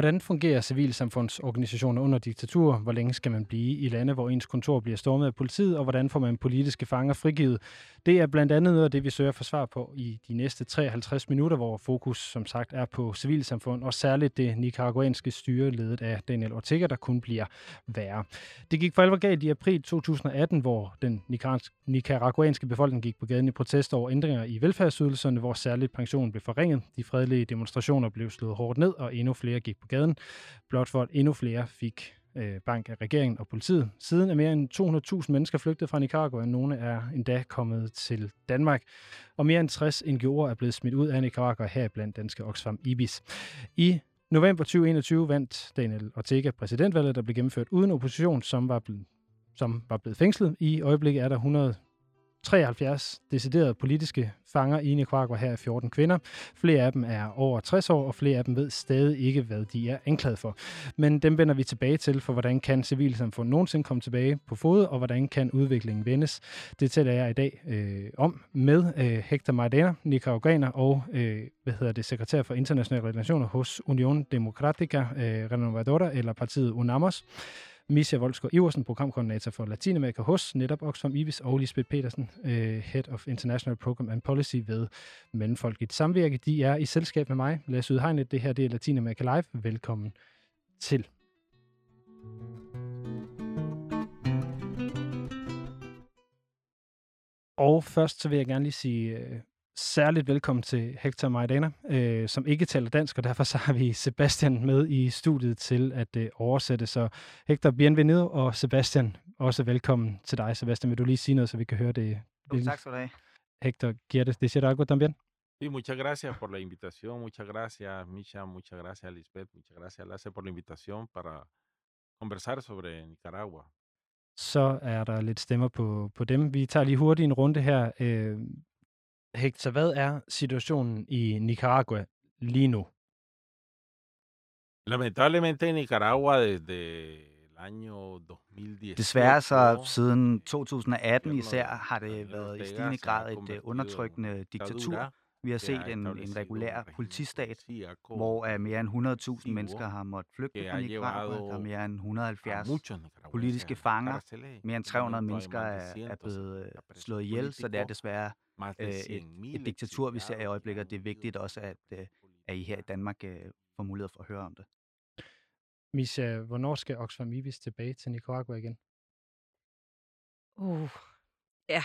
Hvordan fungerer civilsamfundsorganisationer under diktatur? Hvor længe skal man blive i lande, hvor ens kontor bliver stormet af politiet? Og hvordan får man politiske fanger frigivet? Det er blandt andet noget af det, vi søger for svar på i de næste 53 minutter, hvor fokus som sagt er på civilsamfund, og særligt det nicaraguanske styre, ledet af Daniel Ortega, der kun bliver værre. Det gik for alvor galt i april 2018, hvor den nicaraguanske befolkning gik på gaden i protest over ændringer i velfærdsydelserne, hvor særligt pensionen blev forringet. De fredelige demonstrationer blev slået hårdt ned, og endnu flere gik på gaden, blot for at endnu flere fik øh, bank af regeringen og politiet. Siden er mere end 200.000 mennesker flygtet fra Nicaragua, og nogle er endda kommet til Danmark. Og mere end 60 NGO'er er blevet smidt ud af Nicaragua, her blandt danske Oxfam Ibis. I november 2021 vandt Daniel Ortega præsidentvalget, der blev gennemført uden opposition, som var blevet som var blevet fængslet. I øjeblikket er der 100 73 deciderede politiske fanger i Nicaragua her er 14 kvinder. Flere af dem er over 60 år, og flere af dem ved stadig ikke, hvad de er anklaget for. Men dem vender vi tilbage til, for hvordan kan civilsamfundet nogensinde komme tilbage på fod, og hvordan kan udviklingen vendes. Det taler jeg i dag øh, om med øh, Hector Maidana, nicaraguaner og øh, hvad hedder det, sekretær for internationale relationer hos Union Democratica øh, Renovadora, eller partiet UNAMOS. Misha Voldsgaard Iversen, programkoordinator for Latinamerika hos netop Oxfam Ibis, og Lisbeth Petersen, øh, Head of International Program and Policy ved Mellemfolket Samvirke. De er i selskab med mig, Lasse Udhegnet. Det her det er Latinamerika Live. Velkommen til. Og først så vil jeg gerne lige sige øh, særligt velkommen til Hector Maidana, øh, som ikke taler dansk, og derfor så har vi Sebastian med i studiet til at øh, oversætte. Så Hector, bienvenido, og Sebastian, også velkommen til dig. Sebastian, vil du lige sige noget, så vi kan høre det? Jo, tak skal du have. Hector, ¿quieres decir algo también? Sí, muchas gracias por la invitación, muchas gracias Misha, muchas gracias Lisbeth, muchas gracias Lasse por la invitación para conversar sobre Nicaragua. Så er der lidt stemmer på, på dem. Vi tager lige hurtigt en runde her. Øh, Hector, hvad er situationen i Nicaragua lige nu? Lamentablemente i Nicaragua desde el año 2010. Desværre så siden 2018 især har det været i stigende grad et øh, undertrykkende diktatur. Vi har set en, en regulær politistat, hvor uh, mere end 100.000 mennesker har måttet flygte fra Nicaragua. Der er mere end 170 politiske fanger. Mere end 300 mennesker er, er blevet slået ihjel, så det er desværre et, et diktatur, vi ser i øjeblikket. Det er vigtigt også, at, øh, at I her i Danmark øh, får mulighed for at høre om det. Misha, hvornår skal Oxfam Ibis tilbage til Nicaragua igen? Uh, ja,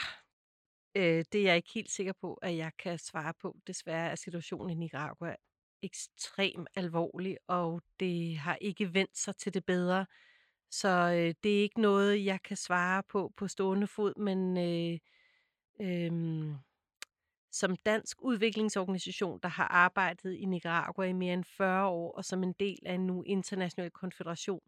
øh, det er jeg ikke helt sikker på, at jeg kan svare på. Desværre er situationen i Nicaragua ekstremt alvorlig, og det har ikke vendt sig til det bedre. Så øh, det er ikke noget, jeg kan svare på på stående fod, men øh, øhm, som dansk udviklingsorganisation, der har arbejdet i Nicaragua i mere end 40 år, og som en del af en nu international konfederation,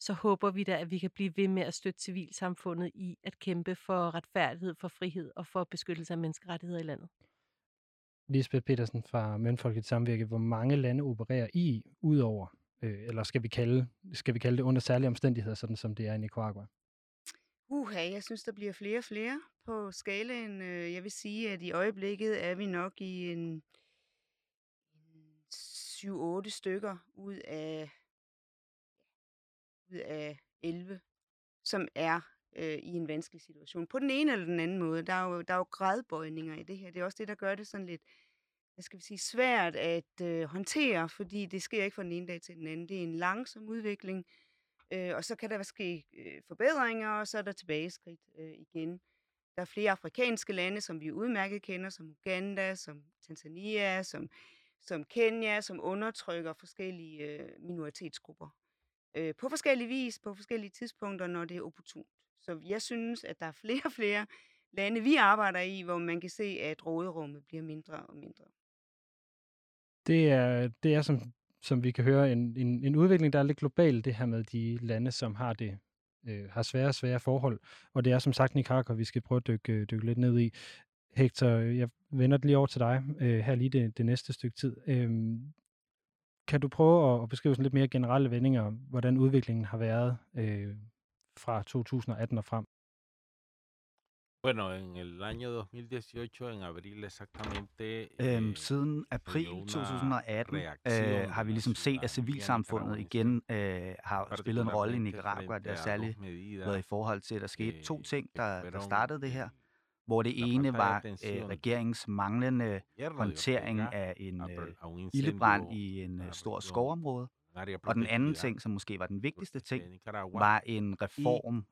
så håber vi da, at vi kan blive ved med at støtte civilsamfundet i at kæmpe for retfærdighed, for frihed og for beskyttelse af menneskerettigheder i landet. Lisbeth Petersen fra Mønfolket Samvirke, hvor mange lande opererer I udover, øh, eller skal vi, kalde, skal vi kalde det under særlige omstændigheder, sådan som det er i Nicaragua? Uha, jeg synes, der bliver flere og flere på skalaen. Øh, jeg vil sige, at i øjeblikket er vi nok i en en 7-8 stykker ud af, ud af 11, som er øh, i en vanskelig situation. På den ene eller den anden måde. Der er, jo, der er jo gradbøjninger i det her. Det er også det, der gør det sådan lidt hvad skal vi sige, svært at øh, håndtere, fordi det sker ikke fra den ene dag til den anden. Det er en langsom udvikling, øh, og så kan der ske øh, forbedringer, og så er der tilbageskridt øh, igen. Der er flere afrikanske lande, som vi udmærket kender, som Uganda, som Tanzania, som, som Kenya, som undertrykker forskellige øh, minoritetsgrupper. Øh, på forskellige vis, på forskellige tidspunkter, når det er opportunt. Så jeg synes, at der er flere og flere lande, vi arbejder i, hvor man kan se, at råderummet bliver mindre og mindre. Det er, det er som, som vi kan høre, en, en, en udvikling, der er lidt global, det her med de lande, som har det øh, har svære og svære forhold. Og det er som sagt Nicaragua, vi skal prøve at dykke, øh, dykke lidt ned i. Hector, jeg vender det lige over til dig øh, her lige det, det næste stykke tid. Øh, kan du prøve at, at beskrive sådan lidt mere generelle vendinger, hvordan udviklingen har været øh, fra 2018 og frem? Bueno, en el año 2018, en abril exactamente, Øhm, eh, siden april 2018 øh, har vi ligesom set, at civilsamfundet igen øh, har spillet en rolle i Nicaragua. Det har særligt været i forhold til, at der skete to ting, der, der startede det her. Hvor det ene var øh, regeringens manglende håndtering af en øh, ildebrand i en øh, stor skovområde. Og den anden ting, som måske var den vigtigste ting, var en reform øh,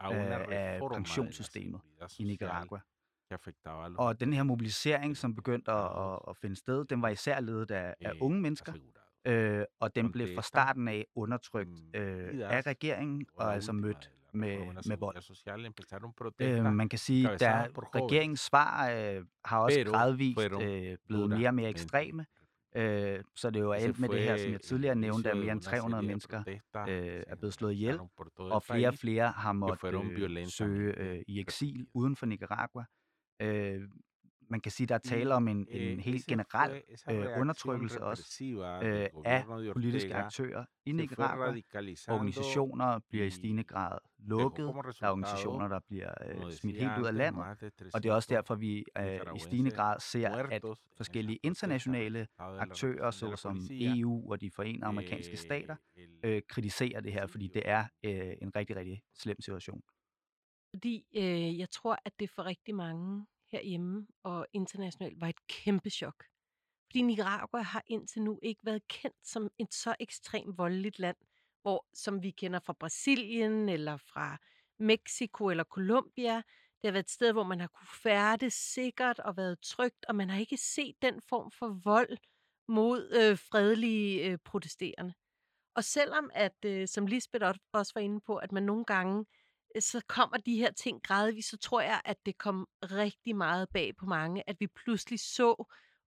af pensionssystemet i Nicaragua. Og den her mobilisering, som begyndte at, at finde sted, den var især ledet af, af unge mennesker, øh, og den blev fra starten af undertrykt øh, af regeringen, og altså mødt med, med vold. Øh, man kan sige, at regeringens svar øh, har også gradvist øh, blevet mere og mere ekstreme, Øh, så det er jo alt med det her, som jeg tidligere nævnte, at mere end 300 mennesker øh, er blevet slået ihjel, og flere og flere har måttet øh, søge øh, i eksil uden for Nicaragua. Øh, man kan sige, der er tale om en, en helt generel øh, undertrykkelse også øh, af politiske aktører i Nicaragua. Organisationer bliver i stigende grad lukket. Der er organisationer, der bliver øh, smidt helt ud af landet. Og det er også derfor, vi øh, i stigende grad ser, at forskellige internationale aktører, såsom EU og de forenede amerikanske stater, øh, kritiserer det her, fordi det er øh, en rigtig, rigtig slem situation. Fordi øh, jeg tror, at det for rigtig mange herhjemme og internationalt var et kæmpe chok. Fordi Nicaragua har indtil nu ikke været kendt som et så ekstremt voldeligt land, hvor, som vi kender fra Brasilien eller fra Mexico eller Colombia. Det har været et sted, hvor man har kunne færdes sikkert og været trygt, og man har ikke set den form for vold mod øh, fredelige øh, protesterende. Og selvom at, øh, som Lisbeth også var inde på, at man nogle gange så kommer de her ting gradvist, så tror jeg, at det kom rigtig meget bag på mange, at vi pludselig så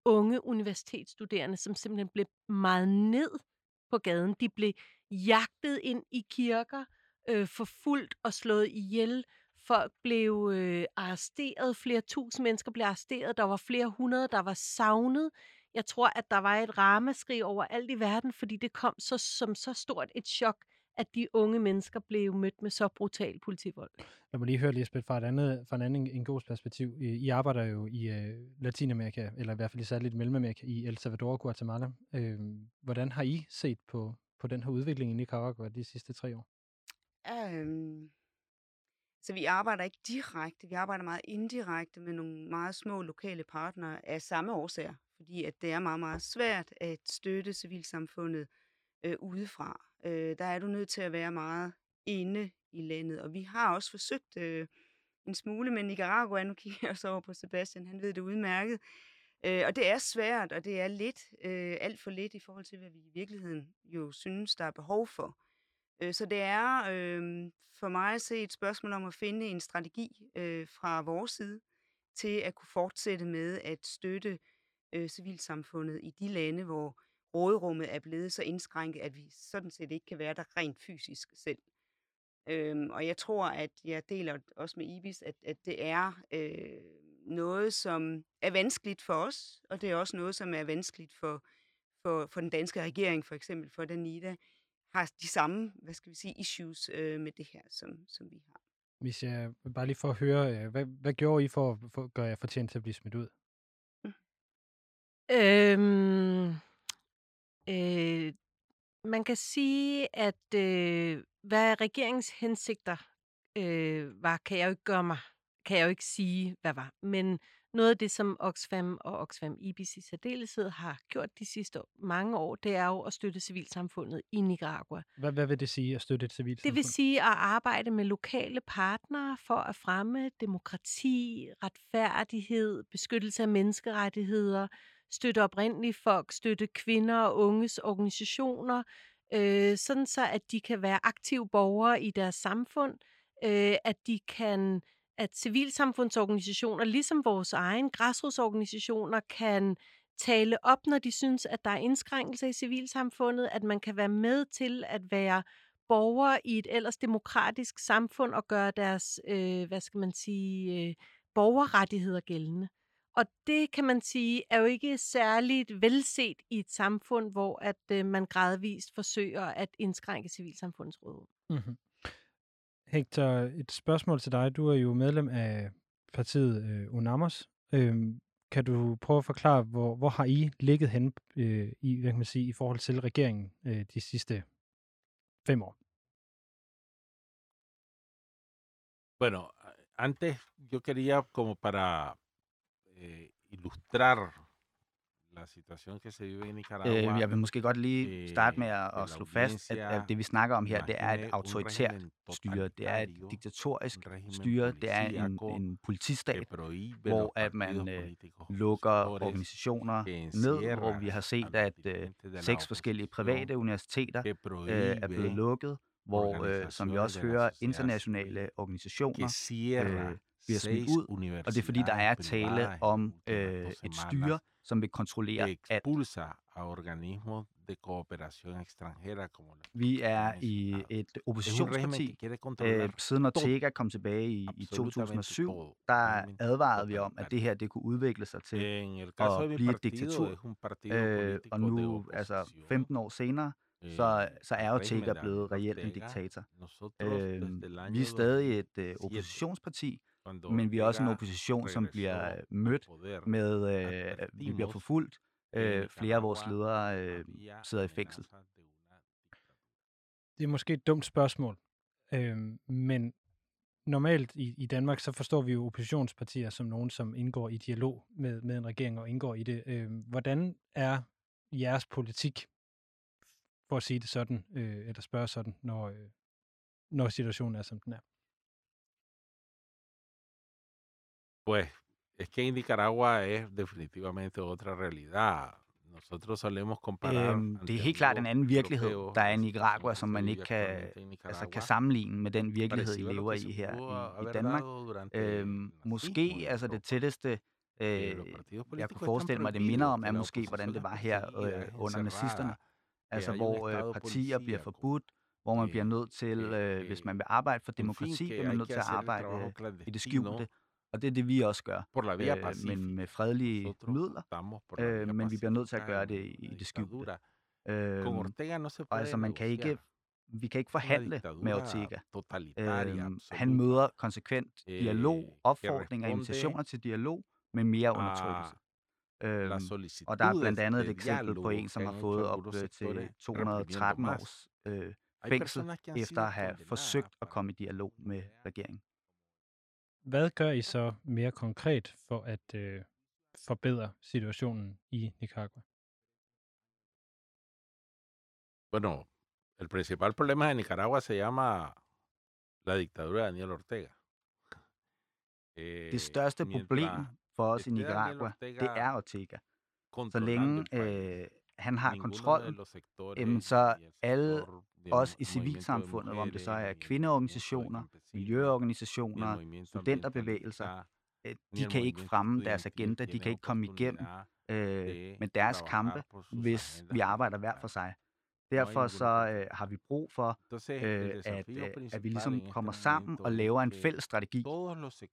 unge universitetsstuderende, som simpelthen blev meget ned på gaden. De blev jagtet ind i kirker, øh, forfulgt og slået ihjel. Folk blev øh, arresteret, flere tusind mennesker blev arresteret, der var flere hundrede, der var savnet. Jeg tror, at der var et ramaskrig over alt i verden, fordi det kom så, som så stort et chok at de unge mennesker blev mødt med så brutal politivold. Jeg må lige høre, Lisbeth, fra et andet, fra en anden en god perspektiv. I arbejder jo i uh, Latinamerika, eller i hvert fald i særligt Mellemamerika, i El Salvador og Guatemala. Uh, hvordan har I set på, på den her udvikling i Nicaragua de sidste tre år? Um, så vi arbejder ikke direkte, vi arbejder meget indirekte med nogle meget små lokale partnere af samme årsager, fordi at det er meget, meget svært at støtte civilsamfundet øh, udefra øh, der er du nødt til at være meget inde i landet. Og vi har også forsøgt øh, en smule med Nicaragua. Nu kigger jeg også over på Sebastian, han ved det udmærket. Øh, og det er svært, og det er lidt, øh, alt for lidt i forhold til, hvad vi i virkeligheden jo synes, der er behov for. Øh, så det er øh, for mig at se et spørgsmål om at finde en strategi øh, fra vores side til at kunne fortsætte med at støtte øh, civilsamfundet i de lande, hvor råderummet er blevet så indskrænket, at vi sådan set ikke kan være der rent fysisk selv. Øhm, og jeg tror, at jeg deler også med Ibis, at, at det er øh, noget, som er vanskeligt for os, og det er også noget, som er vanskeligt for, for, for den danske regering, for eksempel for Danida, har de samme, hvad skal vi sige, issues øh, med det her, som, som vi har. Hvis jeg bare lige for at høre, øh, hvad, hvad gjorde I for, for at gøre jer fortjent til at blive smidt ud? Mm. Øhm, Øh, man kan sige, at øh, hvad regeringens hensigter øh, var, kan jeg jo ikke gøre mig, kan jeg jo ikke sige, hvad var. Men noget af det, som Oxfam og Oxfam IBC i særdeleshed har gjort de sidste mange år, det er jo at støtte civilsamfundet i Nicaragua. Hvad, hvad vil det sige at støtte et civilsamfund? Det vil sige at arbejde med lokale partnere for at fremme demokrati, retfærdighed, beskyttelse af menneskerettigheder, støtte oprindelige folk, støtte kvinder og unges organisationer, øh, sådan så at de kan være aktive borgere i deres samfund, øh, at de kan at civilsamfundsorganisationer, ligesom vores egen græsrodsorganisationer, kan tale op, når de synes, at der er indskrænkelser i civilsamfundet, at man kan være med til at være borgere i et ellers demokratisk samfund og gøre deres, øh, hvad skal man sige, øh, borgerrettigheder gældende. Og det kan man sige er jo ikke særligt velset i et samfund, hvor at øh, man gradvist forsøger at indskrænke civilsamfundets råd. Mm-hmm. Hector, et spørgsmål til dig. Du er jo medlem af partiet øh, UNAMOS. Øh, kan du prøve at forklare, hvor, hvor har I ligget hen øh, i, hvad kan man sige, i forhold til regeringen øh, de sidste fem år? Bueno, antes yo quería como para eh, ilustrar la situación que se vive en Nicaragua. Øh, jeg vil måske godt lige starte med at, at slå fast, at, at det vi snakker om her, det er et autoritært styre, det er et diktatorisk styre, det er en, en politistat, hvor at man øh, lukker organisationer ned, hvor vi har set, at øh, seks forskellige private universiteter øh, er blevet lukket, hvor, øh, som vi også hører, internationale organisationer øh, bliver smidt ud, og det er fordi, der er tale om øh, et styre, som vil kontrollere alt. de cooperación extranjera como la Vi er i et oppositionsparti. Øh, siden Ortega kom tilbage i, i 2007, der advarede vi om, at det her det kunne udvikle sig til at blive et diktatur. Øh, og nu, altså 15 år senere, så, så er Ortega blevet reelt en diktator. Øh, vi er stadig et øh, oppositionsparti, men vi er også en opposition, som bliver mødt med, øh, vi bliver forfulgt. Øh, flere af vores ledere øh, sidder i fængsel. Det er måske et dumt spørgsmål, øh, men normalt i, i Danmark, så forstår vi jo oppositionspartier som nogen, som indgår i dialog med, med en regering og indgår i det. Øh, hvordan er jeres politik, for at sige det sådan, øh, eller spørge sådan, når, øh, når situationen er, som den er? Pues es que en Nicaragua es definitivamente otra realidad. Nosotros solemos comparar øhm, det er helt klart en anden virkelighed, der er i Nicaragua, som man ikke kan, altså kan sammenligne med den virkelighed, I lever i her i, i Danmark. Øhm, måske altså det tætteste, øh, jeg kunne forestille mig, det minder om, er måske, hvordan det var her øh, under nazisterne. Altså hvor øh, partier bliver forbudt, hvor man bliver nødt til, øh, hvis man vil arbejde for demokrati, bliver man nødt til at arbejde i det skjulte. Og det er det, vi også gør, øh, men med fredelige midler, øh, men vi bliver nødt til at gøre det i det skjulte. Øh, og altså, man kan ikke, vi kan ikke forhandle med Ortega. Øh, han møder konsekvent dialog, opfordringer og invitationer til dialog, med mere undertrykkelse. Øhm, og der er blandt andet et eksempel på en, som har fået op til 213 års øh, fængsel, efter at have forsøgt at komme i dialog med regeringen. Hvad gør I så mere konkret for at øh, forbedre situationen i Nicaragua? Bueno, el principal problema de Nicaragua se llama la dictadura de Daniel Ortega. Det største problem for os i Nicaragua, det er Ortega. Så længe øh, han har kontrollen, jamen, så alle os i civilsamfundet, om det så er kvindeorganisationer, miljøorganisationer, studenterbevægelser, øh, de kan ikke fremme deres agenda, de kan ikke komme igennem øh, med deres kampe, hvis vi arbejder hver for sig. Derfor så øh, har vi brug for, øh, at, øh, at vi ligesom kommer sammen og laver en fælles strategi,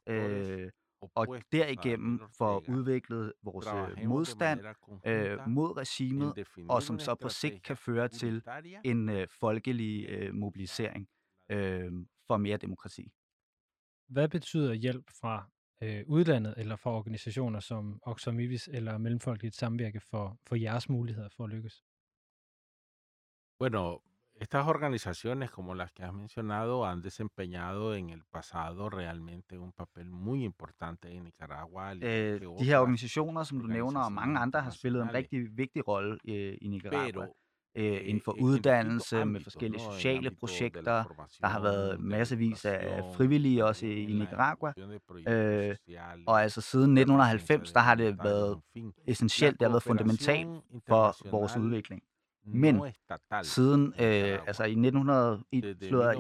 øh, og derigennem får udviklet vores øh, modstand øh, mod regimet, og som så på sigt kan føre til en øh, folkelig øh, mobilisering øh, for mere demokrati. Hvad betyder hjælp fra øh, udlandet eller fra organisationer som Oxfam IBIS eller Mellemfolkeligt Samvirke for, for jeres muligheder for at lykkes? Bueno, Estas organizaciones, como las que has mencionado, han desempeñado en el pasado realmente un papel muy importante en Nicaragua. Øh, de her organisationer, som du nævner, og mange andre har spillet en rigtig vigtig rolle øh, i Nicaragua. Øh, inden for uddannelse, med forskellige sociale projekter. Der har været massevis af frivillige også i, i Nicaragua. Øh, og altså siden 1990, der har det været essentielt, det har været fundamentalt for vores udvikling. Men siden, øh, altså i 1900, i, slået i,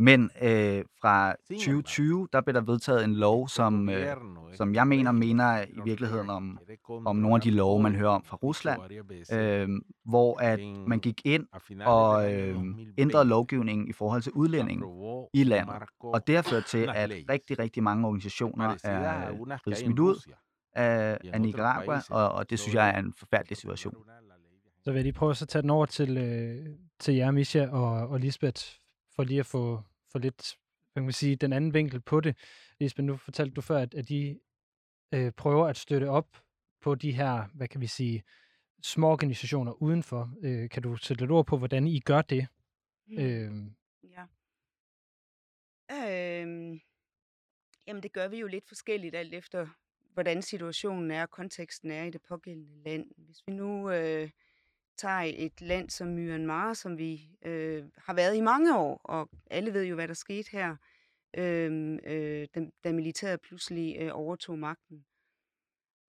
men øh, fra 2020, der blev der vedtaget en lov, som, øh, som jeg mener, mener i virkeligheden om, om nogle af de love, man hører om fra Rusland, øh, hvor at man gik ind og øh, ændrede lovgivningen i forhold til udlændingen i landet. Og det har ført til, at rigtig, rigtig mange organisationer er blevet smidt ud, af, af Nicaragua, og, og det synes jeg er en forfærdelig situation. Så vil jeg lige prøve at tage den over til, øh, til jer, Misha og, og Lisbeth, for lige at få, få lidt man kan sige, den anden vinkel på det. Lisbeth, nu fortalte du før, at, at de øh, prøver at støtte op på de her, hvad kan vi sige, små organisationer udenfor. Øh, kan du sætte lidt ord på, hvordan I gør det? Mm. Øh, ja. Øh, jamen, det gør vi jo lidt forskelligt, alt efter hvordan situationen er og konteksten er i det pågældende land. Hvis vi nu øh, tager et land som Myanmar, som vi øh, har været i mange år, og alle ved jo, hvad der skete her, øh, øh, da, da militæret pludselig øh, overtog magten.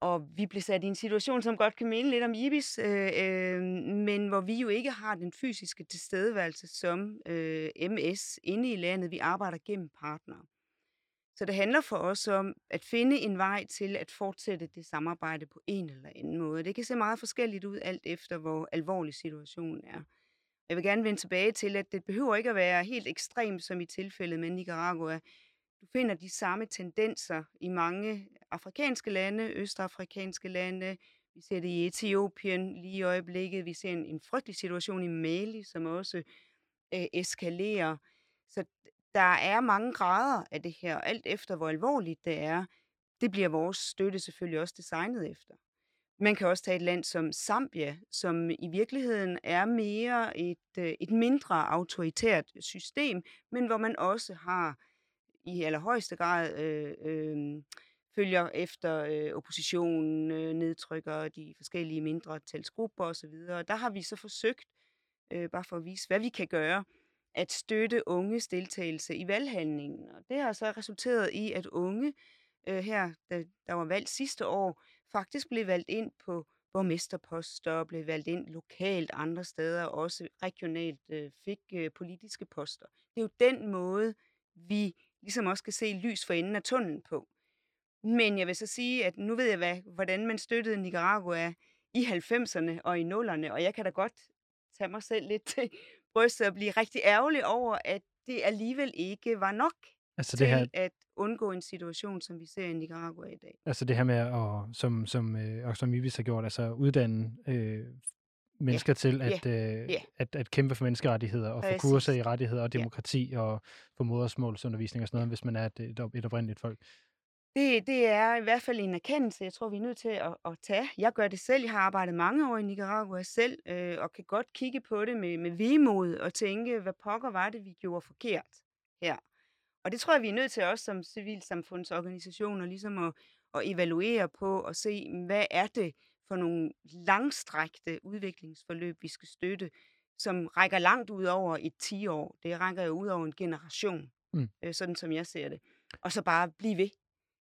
Og vi blev sat i en situation, som godt kan minde lidt om Ibis, øh, øh, men hvor vi jo ikke har den fysiske tilstedeværelse som øh, MS inde i landet. Vi arbejder gennem partnere. Så det handler for os om at finde en vej til at fortsætte det samarbejde på en eller anden måde. Det kan se meget forskelligt ud, alt efter hvor alvorlig situationen er. Jeg vil gerne vende tilbage til, at det behøver ikke at være helt ekstremt, som i tilfældet med Nicaragua. Du finder de samme tendenser i mange afrikanske lande, østafrikanske lande. Vi ser det i Etiopien lige i øjeblikket. Vi ser en, en frygtelig situation i Mali, som også øh, eskalerer. Så der er mange grader af det her, alt efter hvor alvorligt det er. Det bliver vores støtte selvfølgelig også designet efter. Man kan også tage et land som Zambia, som i virkeligheden er mere et, øh, et mindre autoritært system, men hvor man også har i allerhøjeste grad øh, øh, følger efter øh, oppositionen, øh, nedtrykker de forskellige mindre talsgrupper osv. Der har vi så forsøgt, øh, bare for at vise, hvad vi kan gøre, at støtte unges deltagelse i valghandlingen. Og det har så resulteret i, at unge øh, her, der, der var valgt sidste år, faktisk blev valgt ind på borgmesterposter og blev valgt ind lokalt andre steder, og også regionalt øh, fik øh, politiske poster. Det er jo den måde, vi ligesom også kan se lys for enden af tunnelen på. Men jeg vil så sige, at nu ved jeg, hvad, hvordan man støttede Nicaragua i 90'erne og i 0'erne, og jeg kan da godt tage mig selv lidt til brystet og blive rigtig ærgerlig over, at det alligevel ikke var nok altså det her... at undgå en situation, som vi ser i Nicaragua i dag. Altså det her med, at, som, som, øh, som Ibis har gjort, altså uddanne øh, mennesker yeah. til at, yeah. Øh, yeah. At, at kæmpe for menneskerettigheder og Præcis. få kurser i rettigheder og demokrati yeah. og få modersmålsundervisning og sådan noget, hvis man er et, et, et oprindeligt folk. Det, det er i hvert fald en erkendelse, jeg tror, vi er nødt til at, at tage. Jeg gør det selv. Jeg har arbejdet mange år i Nicaragua selv, øh, og kan godt kigge på det med, med vemod og tænke, hvad pokker var det, vi gjorde forkert her. Og det tror jeg, vi er nødt til også som civilsamfundsorganisationer, ligesom at, at evaluere på og se, hvad er det for nogle langstrækte udviklingsforløb, vi skal støtte, som rækker langt ud over et 10 år. Det rækker jo ud over en generation, mm. øh, sådan som jeg ser det. Og så bare blive ved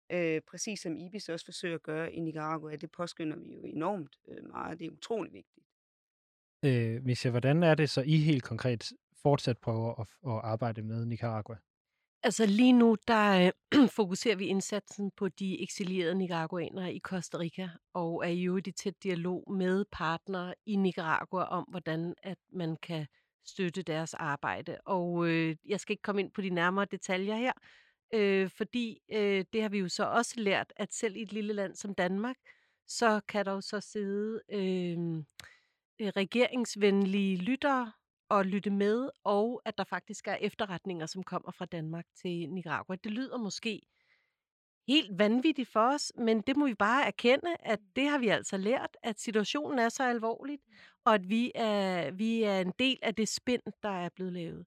øh, præcis som IBIS også forsøger at gøre i Nicaragua. Det påskynder vi jo enormt øh, meget. Det er utrolig vigtigt. Øh, Misha, hvordan er det så, I helt konkret fortsat prøver at, at arbejde med Nicaragua? Altså lige nu, der øh, fokuserer vi indsatsen på de eksilerede nicaraguanere i Costa Rica, og er jo i tæt dialog med partnere i Nicaragua om, hvordan at man kan støtte deres arbejde. Og øh, jeg skal ikke komme ind på de nærmere detaljer her, Øh, fordi øh, det har vi jo så også lært, at selv i et lille land som Danmark, så kan der jo så sidde øh, regeringsvenlige lyttere og lytte med, og at der faktisk er efterretninger, som kommer fra Danmark til Nicaragua. Det lyder måske helt vanvittigt for os, men det må vi bare erkende, at det har vi altså lært, at situationen er så alvorligt, og at vi er, vi er en del af det spind, der er blevet lavet.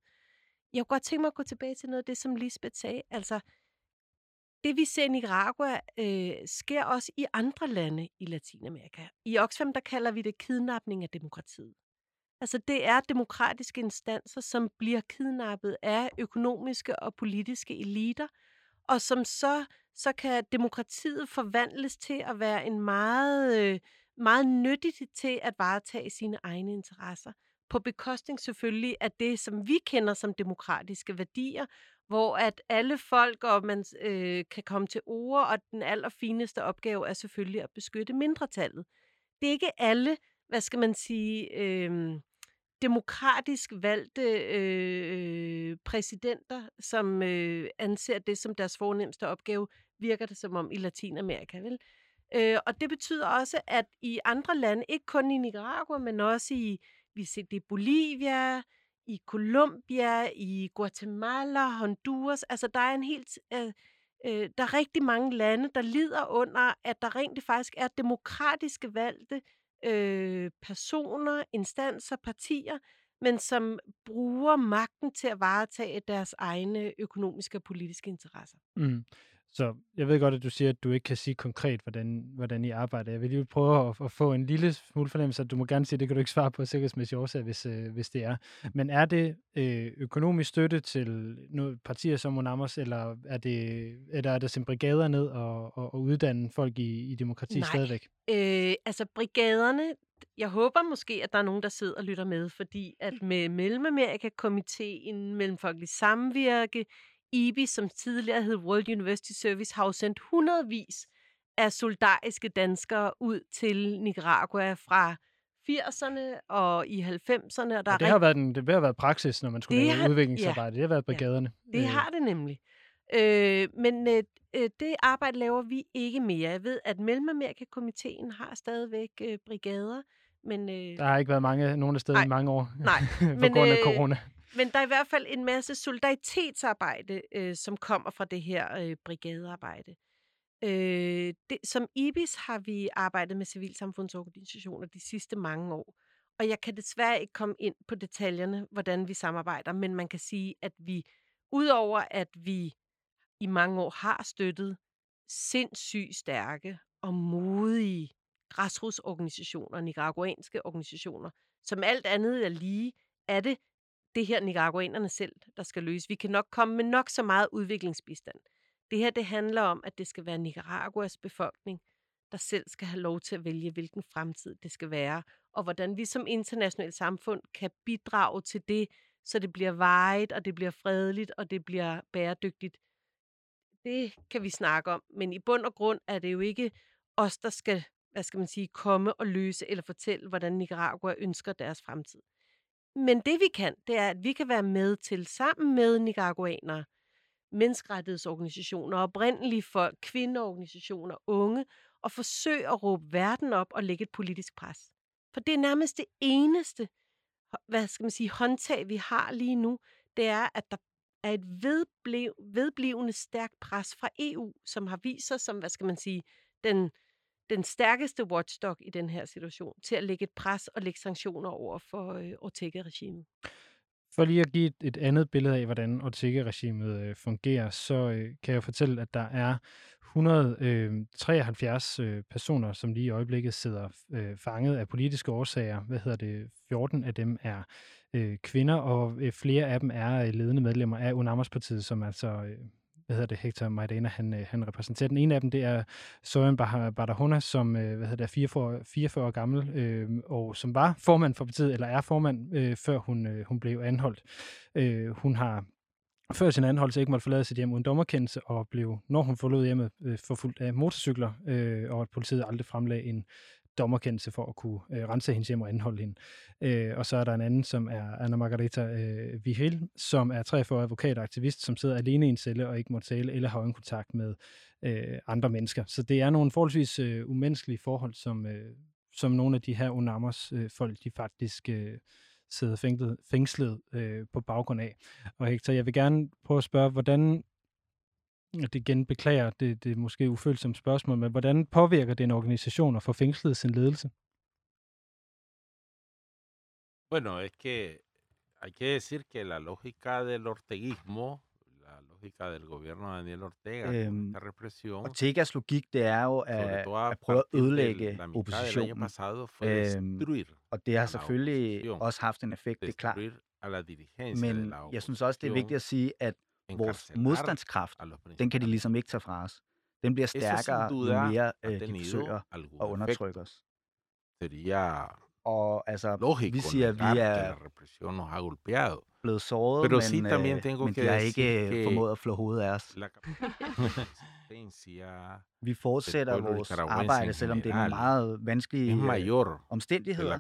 Jeg kunne godt tænke mig at gå tilbage til noget af det, som Lisbeth sagde. Altså, det vi ser i Nicaragua, øh, sker også i andre lande i Latinamerika. I Oxfam, der kalder vi det kidnapning af demokratiet. Altså, det er demokratiske instanser, som bliver kidnappet af økonomiske og politiske eliter, og som så, så kan demokratiet forvandles til at være en meget, øh, meget nyttigt til at varetage sine egne interesser på bekostning selvfølgelig af det, som vi kender som demokratiske værdier, hvor at alle folk og man øh, kan komme til ord, og den allerfineste opgave er selvfølgelig at beskytte mindretallet. Det er ikke alle, hvad skal man sige, øh, demokratisk valgte øh, præsidenter, som øh, anser det som deres fornemmeste opgave, virker det som om i Latinamerika, vel? Øh, og det betyder også, at i andre lande, ikke kun i Nicaragua, men også i vi ser det i Bolivia, i Colombia, i Guatemala, Honduras. Altså, der er en helt... Øh, øh, der er rigtig mange lande, der lider under, at der rent faktisk er demokratiske valgte øh, personer, instanser, partier, men som bruger magten til at varetage deres egne økonomiske og politiske interesser. Mm. Så jeg ved godt, at du siger, at du ikke kan sige konkret, hvordan, hvordan I arbejder. Jeg vil lige prøve at, at få en lille smule fornemmelse, at du må gerne sige, at det kan du ikke svare på sikkerhedsmæssige årsager, hvis, øh, hvis det er. Men er det øh, økonomisk støtte til noget, partier som Monamos, eller er det, eller er det simpelthen brigader ned og, og, og uddanne folk i, i demokrati Nej. stadigvæk? Øh, altså brigaderne, jeg håber måske, at der er nogen, der sidder og lytter med, fordi at med Mellemamerika-komiteen, Mellemfolkelig Samvirke, IBI, som tidligere hed World University Service, har jo sendt hundredvis af soldatiske danskere ud til Nicaragua fra 80'erne og i 90'erne. Og der og det, har været den, det har været praksis, når man skulle det lave har, udviklingsarbejde. Ja, det har været brigaderne. Ja, det har det nemlig. Øh, men øh, det arbejde laver vi ikke mere. Jeg ved, at Mellemamerika-komiteen har stadigvæk øh, brigader, men... Øh, der har ikke været mange, nogen af steder i mange år. Nej, på men, grund af corona. Men der er i hvert fald en masse solidaritetsarbejde, øh, som kommer fra det her øh, brigadearbejde. Øh, det, som IBIS har vi arbejdet med civilsamfundsorganisationer de sidste mange år. Og jeg kan desværre ikke komme ind på detaljerne, hvordan vi samarbejder, men man kan sige, at vi, udover at vi i mange år har støttet sindssygt stærke og modige græsrodsorganisationer, nicaraguanske organisationer, som alt andet er lige, er det det her nicaraguanerne selv, der skal løse. Vi kan nok komme med nok så meget udviklingsbistand. Det her, det handler om, at det skal være Nicaraguas befolkning, der selv skal have lov til at vælge, hvilken fremtid det skal være, og hvordan vi som internationalt samfund kan bidrage til det, så det bliver vejet, og det bliver fredeligt, og det bliver bæredygtigt. Det kan vi snakke om, men i bund og grund er det jo ikke os, der skal, hvad skal man sige, komme og løse eller fortælle, hvordan Nicaragua ønsker deres fremtid. Men det vi kan, det er, at vi kan være med til sammen med nicaraguanere, menneskerettighedsorganisationer, oprindelige folk, kvindeorganisationer, unge, og forsøge at råbe verden op og lægge et politisk pres. For det er nærmest det eneste, hvad skal man sige, håndtag, vi har lige nu, det er, at der er et vedbliv, vedblivende stærkt pres fra EU, som har vist sig som, hvad skal man sige, den, den stærkeste watchdog i den her situation, til at lægge et pres og lægge sanktioner over for øh, Ortega-regimet. For lige at give et, et andet billede af, hvordan Ortega-regimet øh, fungerer, så øh, kan jeg fortælle, at der er 173 øh, øh, personer, som lige i øjeblikket sidder øh, fanget af politiske årsager. Hvad hedder det? 14 af dem er øh, kvinder, og øh, flere af dem er øh, ledende medlemmer af Unamos-partiet, som altså øh, hvad hedder det, Hector Maidana, han, øh, han repræsenterer. Den ene af dem, det er Søren Badahona, som øh, hvad hedder det, er 44, 44 år gammel, øh, og som var formand for partiet, eller er formand, øh, før hun, øh, hun blev anholdt. Øh, hun har før sin anholdelse ikke måtte forlade sit hjem uden dommerkendelse, og blev, når hun forlod hjemmet, øh, forfulgt af motorcykler, øh, og at politiet aldrig fremlagde en dommerkendelse for at kunne øh, rense hendes hjem og anholde hende. Øh, og så er der en anden, som er Anna Margarita øh, Vigil, som er 43 advokat og aktivist, som sidder alene i en celle og ikke må tale eller har kontakt med øh, andre mennesker. Så det er nogle forholdsvis øh, umenneskelige forhold, som, øh, som nogle af de her Unamos øh, folk, de faktisk øh, sidder fængslet, fængslet øh, på baggrund af. Og Hector, jeg vil gerne prøve at spørge, hvordan det igen beklager, det, det er måske ufølsomt spørgsmål, men hvordan påvirker det en organisation at få fængslet sin ledelse? Bueno, es que hay que decir que la lógica del orteguismo, la lógica del gobierno de Daniel Ortega, con Øhm, esta represión, Ortegas logik, det er jo at, at prøve at ødelægge del oppositionen. pasado, fue Øhm, og det har selvfølgelig også haft en effekt, det er klart. a la dirigencia de Men la jeg synes også, det er vigtigt at sige, at vores modstandskraft, den kan de ligesom ikke tage fra os. Den bliver stærkere, jo mere øh, de forsøger at undertrykke os. Og altså, vi lógico siger, at vi er nos ha golpeado. blevet såret, Pero sí men, también øh, tengo men que de har ikke que formået at flå hovedet af os. Vi fortsætter vores arbejde, en selvom det er general meget vanskelige es øh, omstændigheder.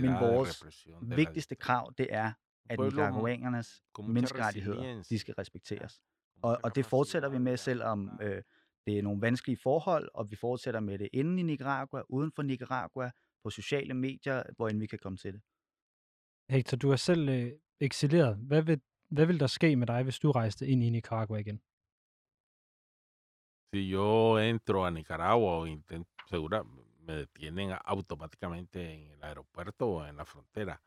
Men vores vigtigste krav, det er, at nicaraguanernes menneskerettigheder, de skal respekteres. Og, og det fortsætter vi med, selvom øh, det er nogle vanskelige forhold, og vi fortsætter med det inden i Nicaragua, uden for Nicaragua, på sociale medier, hvor end vi kan komme til det. Hector, du har selv øh, eksileret. Hvad vil, hvad vil der ske med dig, hvis du rejste ind i Nicaragua igen? Si yo entro a Nicaragua intento, segura, me detienen automáticamente en el aeropuerto o en la frontera.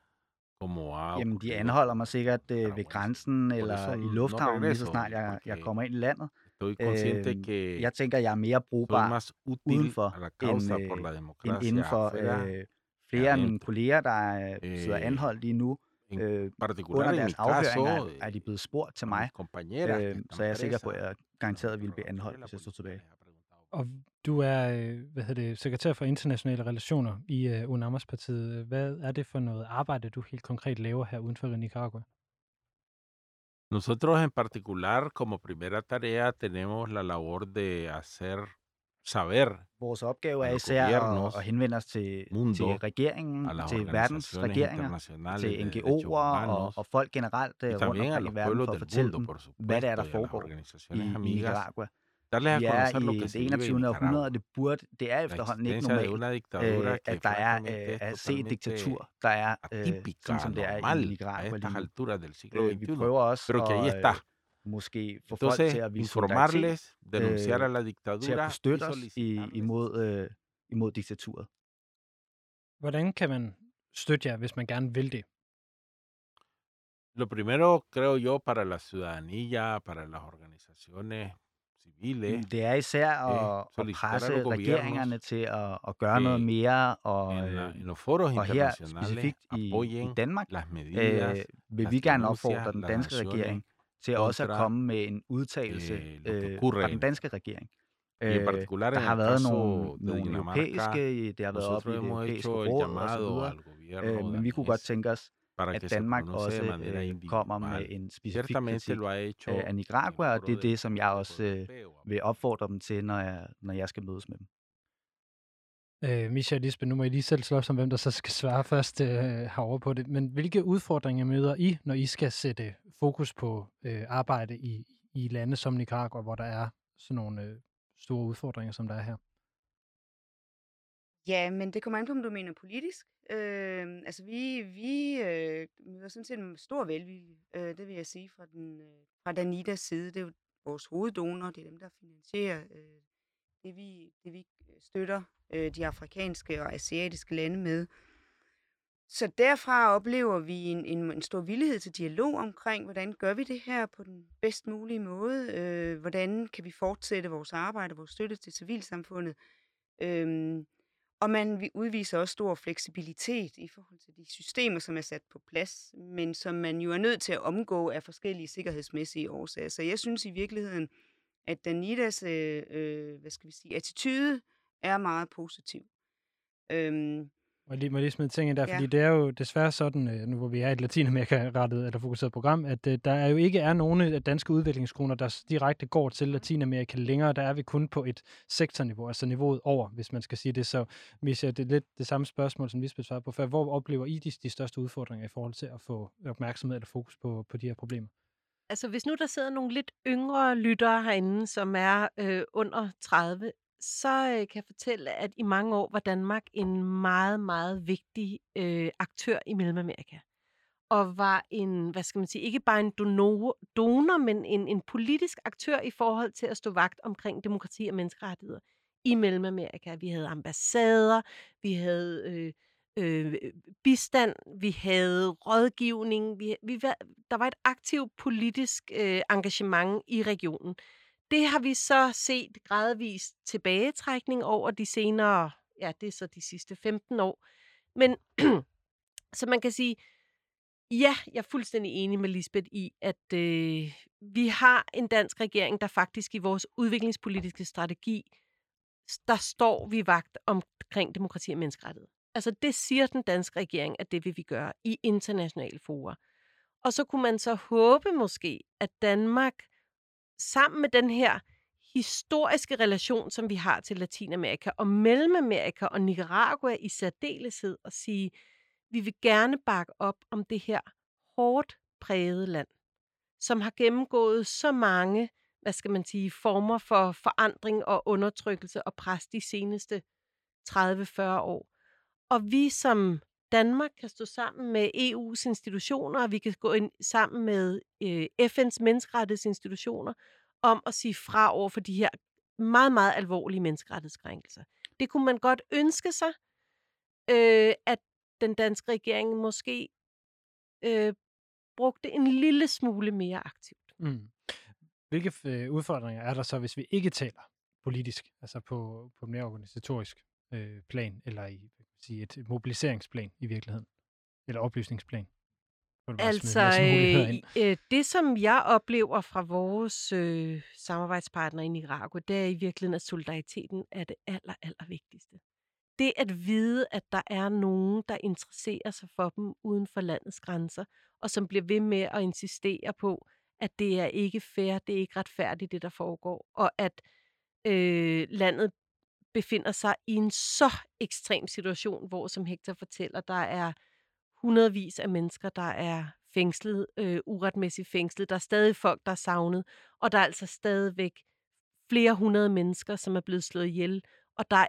Ha Jamen, de anholder mig sikkert øh, ved grænsen eller i lufthavnen, lige så snart jeg, jeg kommer ind i landet. estoy consciente Øhm, que jeg tænker, jeg er mere brugbar udenfor end, øh, end indenfor. afuera Øh, flere af mine kolleger, der øh, sidder Eh, anholdt lige nu, øh, under deres afhøringer er, er de blevet spurgt til mig, øh, så jeg er sikker på, at jeg garanteret ville blive anholdt, hvis jeg stod tilbage. Og du er, øh, hvad hedder det, sekretær for internationale relationer i UNAMAS-partiet. Hvad er det for noget arbejde, du helt konkret laver her uden for Nicaragua? Nosotros en particular, como primera tarea, tenemos la labor de hacer saber Vores opgave er især at, at henvende os til, mundo, til regeringen, til verdens regeringer, til NGO'er og, og folk generelt øh, rundt omkring i verden for at fortælle mundo, dem, hvad det er, der foregår i, i amigas, Nicaragua. Darles a Vi er conocer lo i que det se en 21. århundrede, og det burde, det er efterhånden ikke normalt, øh, que at der er es at se et diktatur, der er øh, atípica, sådan som det er i a Nicaragua lige Øh, vi prøver også at øh, måske få folk til at vise solidaritet, informarles, denunciar a la til at dictadura kunne y støtte os i, imod, øh, imod diktaturet. Hvordan kan man støtte jer, hvis man gerne vil det? Lo primero, creo yo, para la ciudadanía, para las organizaciones civiles, Mm, Det er især eh, at, at solicitar a presse regeringerne til at, at gøre noget mere, og, en, la- øh, en og her specifikt i, i Danmark, medidas, øh, vil vi gerne opfordre den danske regering til også at komme med en udtalelse eh, øh, fra den en danske regering. Øh, der har været nogle, nogle europæiske, det har været op i det europæiske råd osv., øh, men vi kunne godt tænke os, at Danmark også øh, kommer med en specifik kritik af Nicaragua, og det er det, som jeg også øh, vil opfordre dem til, når jeg, når jeg skal mødes med dem. Øh, Misha og Lisbeth, nu må I lige selv slås om, hvem der så skal svare først øh, herovre på det. Men hvilke udfordringer møder I, når I skal sætte fokus på øh, arbejde i, i lande som Nicaragua, hvor der er sådan nogle øh, store udfordringer, som der er her? Ja, men det kommer an på, om du mener politisk. Øh, altså, vi, vi øh, møder sådan set en stor velvilje, øh, det vil jeg sige, fra, den, øh, fra Danidas side. Det er jo vores hoveddonor, det er dem, der finansierer øh, det, vi, det, vi øh, støtter øh, de afrikanske og asiatiske lande med. Så derfra oplever vi en, en, en stor villighed til dialog omkring, hvordan gør vi det her på den bedst mulige måde? Øh, hvordan kan vi fortsætte vores arbejde, vores støtte til civilsamfundet? Øh, og man vi- udviser også stor fleksibilitet i forhold til de systemer, som er sat på plads, men som man jo er nødt til at omgå af forskellige sikkerhedsmæssige årsager. Så jeg synes i virkeligheden, at Danidas øh, øh, hvad skal vi sige, attitude er meget positiv. Øhm, må jeg lige, må jeg lige smide ting ind der, Ja. fordi det er jo desværre sådan, øh, nu hvor vi er et Latinamerika-rettet eller fokuseret program, at øh, der er jo ikke er nogen af danske udviklingskroner, der direkte går til Latinamerika længere. Der er vi kun på et sektorniveau, altså niveauet over, hvis man skal sige det. Så Misha, det er lidt det samme spørgsmål, som Lisbeth svarede på før. Hvor oplever I de, de største udfordringer i forhold til at få opmærksomhed eller fokus på, på de her problemer? Altså, hvis nu der sidder nogle lidt yngre lyttere herinde, som er øh, under 30, så øh, kan jeg fortælle, at i mange år var Danmark en meget, meget vigtig øh, aktør i Mellemamerika. Og var en, hvad skal man sige, ikke bare en donor, donor men en, en politisk aktør i forhold til at stå vagt omkring demokrati og menneskerettigheder i Mellemamerika. Vi havde ambassader, vi havde øh, øh, bistand, vi havde rådgivning, vi, vi, var- der var et aktivt politisk øh, engagement i regionen. Det har vi så set gradvis tilbagetrækning over de senere, ja, det er så de sidste 15 år. Men så man kan sige, ja, jeg er fuldstændig enig med Lisbeth i, at øh, vi har en dansk regering, der faktisk i vores udviklingspolitiske strategi, der står vi vagt omkring demokrati og menneskerettighed. Altså det siger den danske regering, at det vil vi gøre i internationale fora. Og så kunne man så håbe måske, at Danmark sammen med den her historiske relation, som vi har til Latinamerika og Mellemamerika og Nicaragua i særdeleshed, at sige, vi vil gerne bakke op om det her hårdt prægede land, som har gennemgået så mange, hvad skal man sige, former for forandring og undertrykkelse og pres de seneste 30-40 år. Og vi som Danmark kan stå sammen med EU's institutioner, og vi kan gå ind sammen med øh, FN's menneskerettighedsinstitutioner om at sige fra over for de her meget, meget alvorlige menneskerettighedskrænkelser. Det kunne man godt ønske sig, øh, at den danske regering måske øh, brugte en lille smule mere aktivt. Mm. Hvilke øh, udfordringer er der så, hvis vi ikke taler politisk, altså på, på mere organisatorisk øh, plan, eller i sige, et mobiliseringsplan i virkeligheden, eller oplysningsplan? Altså, øh, øh, det som jeg oplever fra vores øh, samarbejdspartnere i Nicaragua, det er i virkeligheden, at solidariteten er det aller, aller vigtigste. Det at vide, at der er nogen, der interesserer sig for dem uden for landets grænser, og som bliver ved med at insistere på, at det er ikke fair, det er ikke retfærdigt, det der foregår, og at øh, landet befinder sig i en så ekstrem situation, hvor, som Hector fortæller, der er hundredvis af mennesker, der er fængslet, øh, uretmæssigt fængslet. Der er stadig folk, der er savnet, og der er altså stadigvæk flere hundrede mennesker, som er blevet slået ihjel, og der er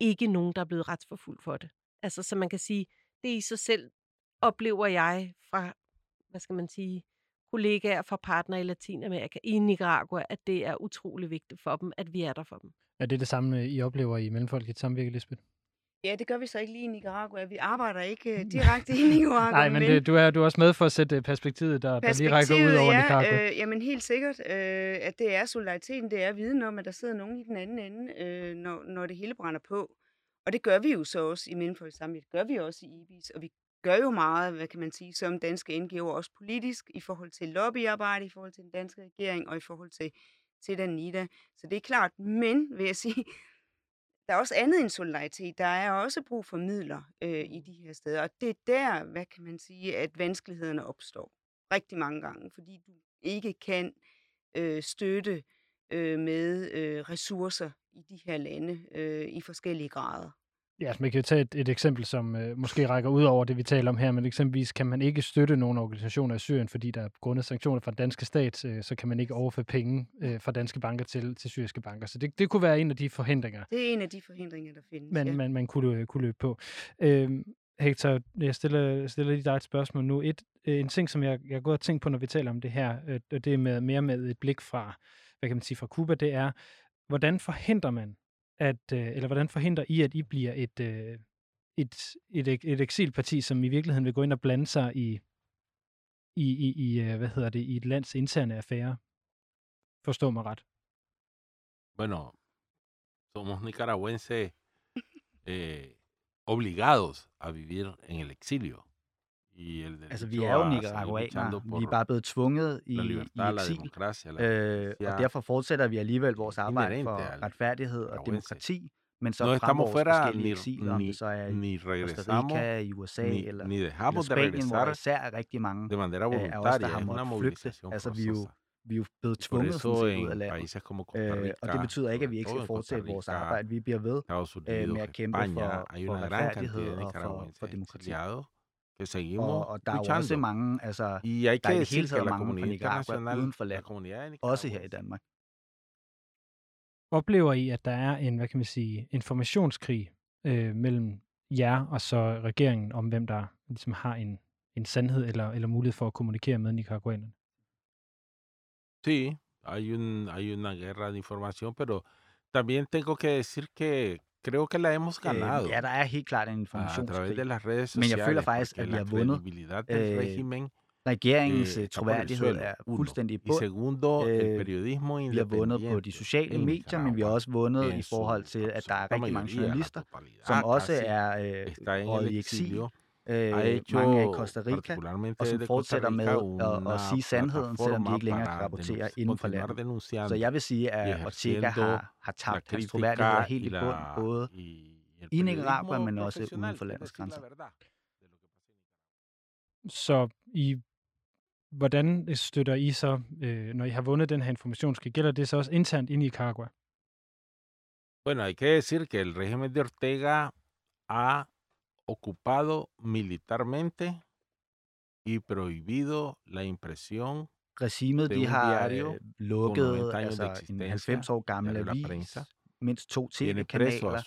ikke nogen, der er blevet retsforfulgt for det. Altså, så man kan sige, det i sig selv oplever jeg fra, hvad skal man sige, kollegaer fra partner i Latinamerika, i Nicaragua, at det er utrolig vigtigt for dem, at vi er der for dem. Er det det samme, I oplever i Mellemfolkeligt Samvirke, Lisbeth? Ja, det gør vi så ikke lige i Nicaragua. Vi arbejder ikke uh, direkte i Nicaragua. Nej, men, men det, du, er, du er også med for at sætte perspektivet, der, perspektivet, der lige rækker ud over ja, Nicaragua. Øh, jamen helt sikkert, øh, at det er solidariteten, det er viden om, at der sidder nogen i den anden ende, øh, når, når det hele brænder på. Og det gør vi jo så også i Mellemfolkeligt Samvirke. Det gør vi også i IBIS, og vi gør jo meget, hvad kan man sige, som danske NGO'er, også politisk, i forhold til lobbyarbejde, i forhold til den danske regering, og i forhold til, til Danida. Så det er klart, men vil jeg sige, der er også andet end solidaritet. Der er også brug for midler øh, i de her steder. Og det er der, hvad kan man sige, at vanskelighederne opstår rigtig mange gange, fordi du ikke kan øh, støtte øh, med øh, ressourcer i de her lande øh, i forskellige grader. Ja, altså man kan jo tage et, et eksempel, som øh, måske rækker ud over det, vi taler om her, men eksempelvis kan man ikke støtte nogle organisationer i Syrien, fordi der er grundet sanktioner fra den danske stat, øh, så kan man ikke overføre penge øh, fra danske banker til, til syriske banker. Så det, det kunne være en af de forhindringer. Det er en af de forhindringer, der findes, man, ja. man, man kunne, kunne løbe på. Øh, Hector, jeg stiller, stiller lige dig et spørgsmål nu. Et, øh, en ting, som jeg, jeg gået og tænkt på, når vi taler om det her, øh, det er med, mere med et blik fra, hvad kan man sige, fra Cuba, det er, hvordan forhindrer man at, øh, eller hvordan forhindrer I, at I bliver et, øh, et, et, et eksilparti, som i virkeligheden vil gå ind og blande sig i, i, i, i øh, hvad hedder det, i et lands interne affære? Forstå mig ret. Bueno, somos nicaragüenses eh, obligados a vivir en el exilio. Altså, vi er jo nicaraguanere. Vi er bare blevet tvunget i, i eksil, øh, og derfor fortsætter vi alligevel vores arbejde for retfærdighed og demokrati, men så no frem vores forskellige eksiler, om det så er i Costa Rica, i USA ni, eller, ni eller Spanien, hvor især er rigtig mange de af os, der har måttet flygte. Altså, vi er jo vi er jo blevet tvunget sådan ud af landet. Øh, og det betyder ikke, at vi ikke skal fortsætte vores arbejde. Vi bliver ved øh, med at kæmpe for, for retfærdighed og for, for demokrati seguimos og, og der er jo også mange, altså, y hay der er i det hele taget mange fra Nicaragua uden for landet, også her i Danmark. Oplever I, at der er en, hvad kan man sige, informationskrig øh, mellem jer og så regeringen om, hvem der ligesom har en, en sandhed eller, eller mulighed for at kommunikere med nicaraguanerne? Sí, hay, un, hay una guerra de información, pero también tengo que decir que creo que la hemos ganado. Øh, ja, der er helt klart en informationskrig. de las redes sociales, Men jeg føler faktisk, at vi har vundet. Øh, régimen, regeringens eh, troværdighed er fuldstændig i bund. Segundo, el periodismo vi har vundet på de sociale medier, men vi har også vundet i forhold til, at der er rigtig mange journalister, som også er øh, i eksil øh, mange af Costa Rica, og som fortsætter med at, at sige sandheden, selvom de ikke længere kan rapportere inden for landet. Så jeg vil sige, at Ortega har, har tabt hans troværdighed helt i bund, både i Nicaragua, men også uden for landets grænser. Så i hvordan støtter I så, øh, når I har vundet den her informationskrig, gælder det så også internt inde i Nicaragua? Bueno, hay que decir que el régimen de Ortega ha ocupado militarmente y prohibido la impresión Regimet de har øh, lukket altså, en 90 år gammel avis, mindst to tv-kanaler,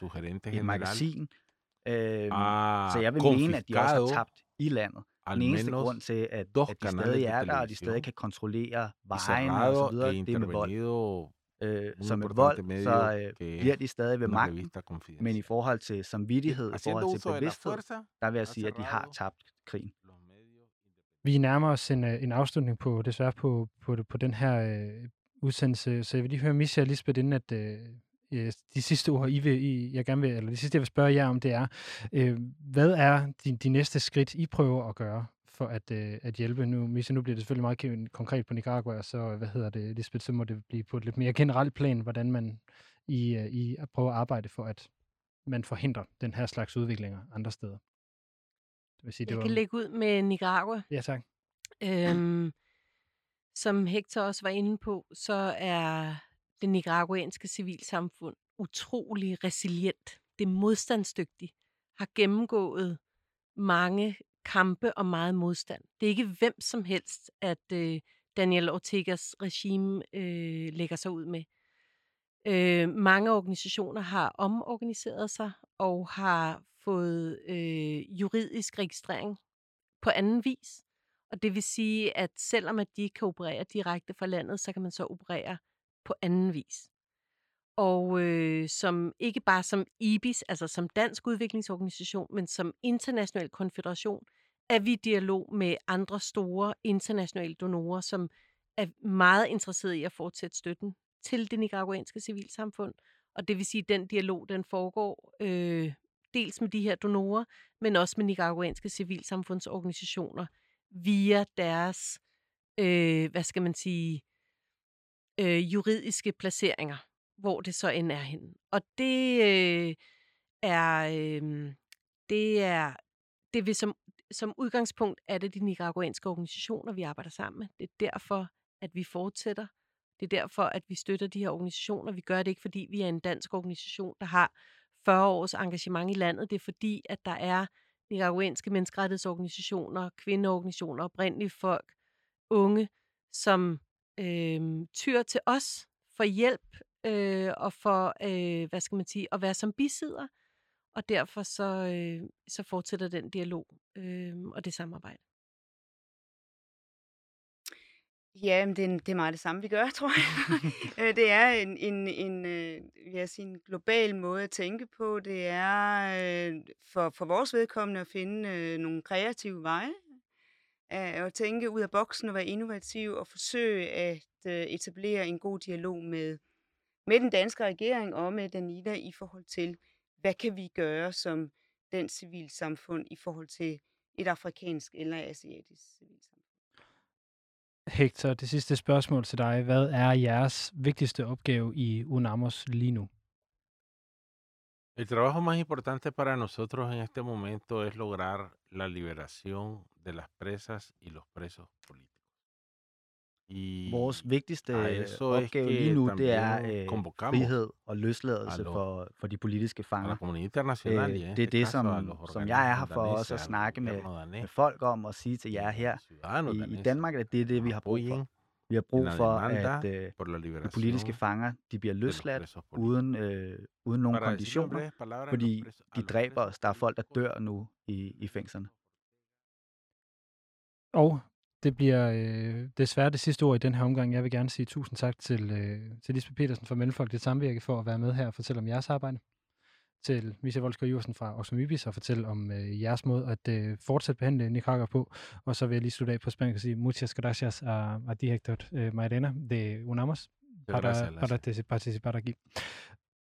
et magasin, Øhm, så jeg vil mene, at de også har tabt i landet. Den eneste grund til, at, at de stadig er der, og de stadig kan kontrollere vejen det er med vold. Øh, så med vold, så øh, bliver de stadig ved magten. Men i forhold til samvittighed, i forhold til bevidsthed, der vil jeg sige, at de har tabt krigen. Vi nærmer os en, øh, en afslutning på, desværre på, på, på den her øh, udsendelse, så jeg vil lige høre Misha og Lisbeth, inden at øh, de sidste ord, I vil, I, jeg gerne vil, eller det sidste, jeg vil spørge jer om, det er, øh, hvad er de, de næste skridt, I prøver at gøre for at, øh, at hjælpe? Nu, Misha, nu bliver det selvfølgelig meget konkret på Nicaragua, så hvad hedder det, Lisbeth, så må det blive på et lidt mere generelt plan, hvordan man I, øh, I prøver at arbejde for, at man forhindrer den her slags udviklinger andre steder. Det vil sige, det jeg var... kan lægge ud med Nicaragua. Ja, tak. Øhm, som Hector også var inde på, så er det nicaraguanske civilsamfund utrolig resilient. Det er modstandsdygtigt. Har gennemgået mange kampe og meget modstand. Det er ikke hvem som helst, at øh, Daniel Ortegas regime øh, lægger sig ud med. Øh, mange organisationer har omorganiseret sig og har fået øh, juridisk registrering på anden vis. Og det vil sige, at selvom at de ikke kan operere direkte fra landet, så kan man så operere på anden vis. Og øh, som ikke bare som IBIS, altså som dansk udviklingsorganisation, men som international konfederation, er vi i dialog med andre store internationale donorer, som er meget interesserede i at fortsætte støtten til det nicaraguanske civilsamfund. Og det vil sige, at den dialog, den foregår øh, dels med de her donorer, men også med nicaraguanske civilsamfundsorganisationer via deres, øh, hvad skal man sige, øh, juridiske placeringer, hvor det så end er henne. Og det øh, er, øh, det er, det vil som, som udgangspunkt er det de nicaraguanske organisationer, vi arbejder sammen med. Det er derfor, at vi fortsætter. Det er derfor, at vi støtter de her organisationer. Vi gør det ikke, fordi vi er en dansk organisation, der har 40 års engagement i landet. Det er fordi, at der er nicaraguanske menneskerettighedsorganisationer, kvindeorganisationer, oprindelige folk, unge, som øh, tyr til os for hjælp øh, og for, øh, hvad skal man sige, at være som bisidder. Og derfor så, øh, så fortsætter den dialog øh, og det samarbejde. Ja, men det er, det er meget det samme, vi gør, tror jeg. Øh, det er en, en, en, øh, ja, en global måde at tænke på. Det er øh, for, for vores vedkommende at finde øh, nogle kreative veje. At tænke ud af boksen og være innovativ og forsøge at etablere en god dialog med, med den danske regering og med Danida i forhold til, hvad kan vi gøre som den civilsamfund i forhold til et afrikansk eller asiatisk civilsamfund. Hector, det sidste spørgsmål til dig. Hvad er jeres vigtigste opgave i UNAMOS lige nu? El trabajo más importante para nosotros en este momento es lograr la liberación de las presas y los presos políticos. Vores vigtigste opgave lige nu, det er øh, frihed og løsladelse for, for de politiske fanger. Øh, det er det, som, som jeg er her for også at snakke med, med folk om og sige til jer her. i, i Danmark, at det er det, vi har brug for. Vi har brug for, at øh, de politiske fanger de bliver løsladt uden, øh, uden nogen konditioner, fordi de dræber os. Der er folk, der dør nu i, i fængslerne. Og det bliver øh, desværre det sidste ord i den her omgang. Jeg vil gerne sige tusind tak til, øh, til Lisbeth Petersen fra Mellemfolkeligt Samvirke for at være med her og fortælle om jeres arbejde. Til Misha Volsker Jursen fra Oxfam Ibis og fortælle om øh, jeres måde at øh, fortsætte behandle Nicaragua på. Og så vil jeg lige slutte af på spansk og sige muchas gracias a, a ti, Hector eh, Mairena de UNAMOS para, para participar aquí.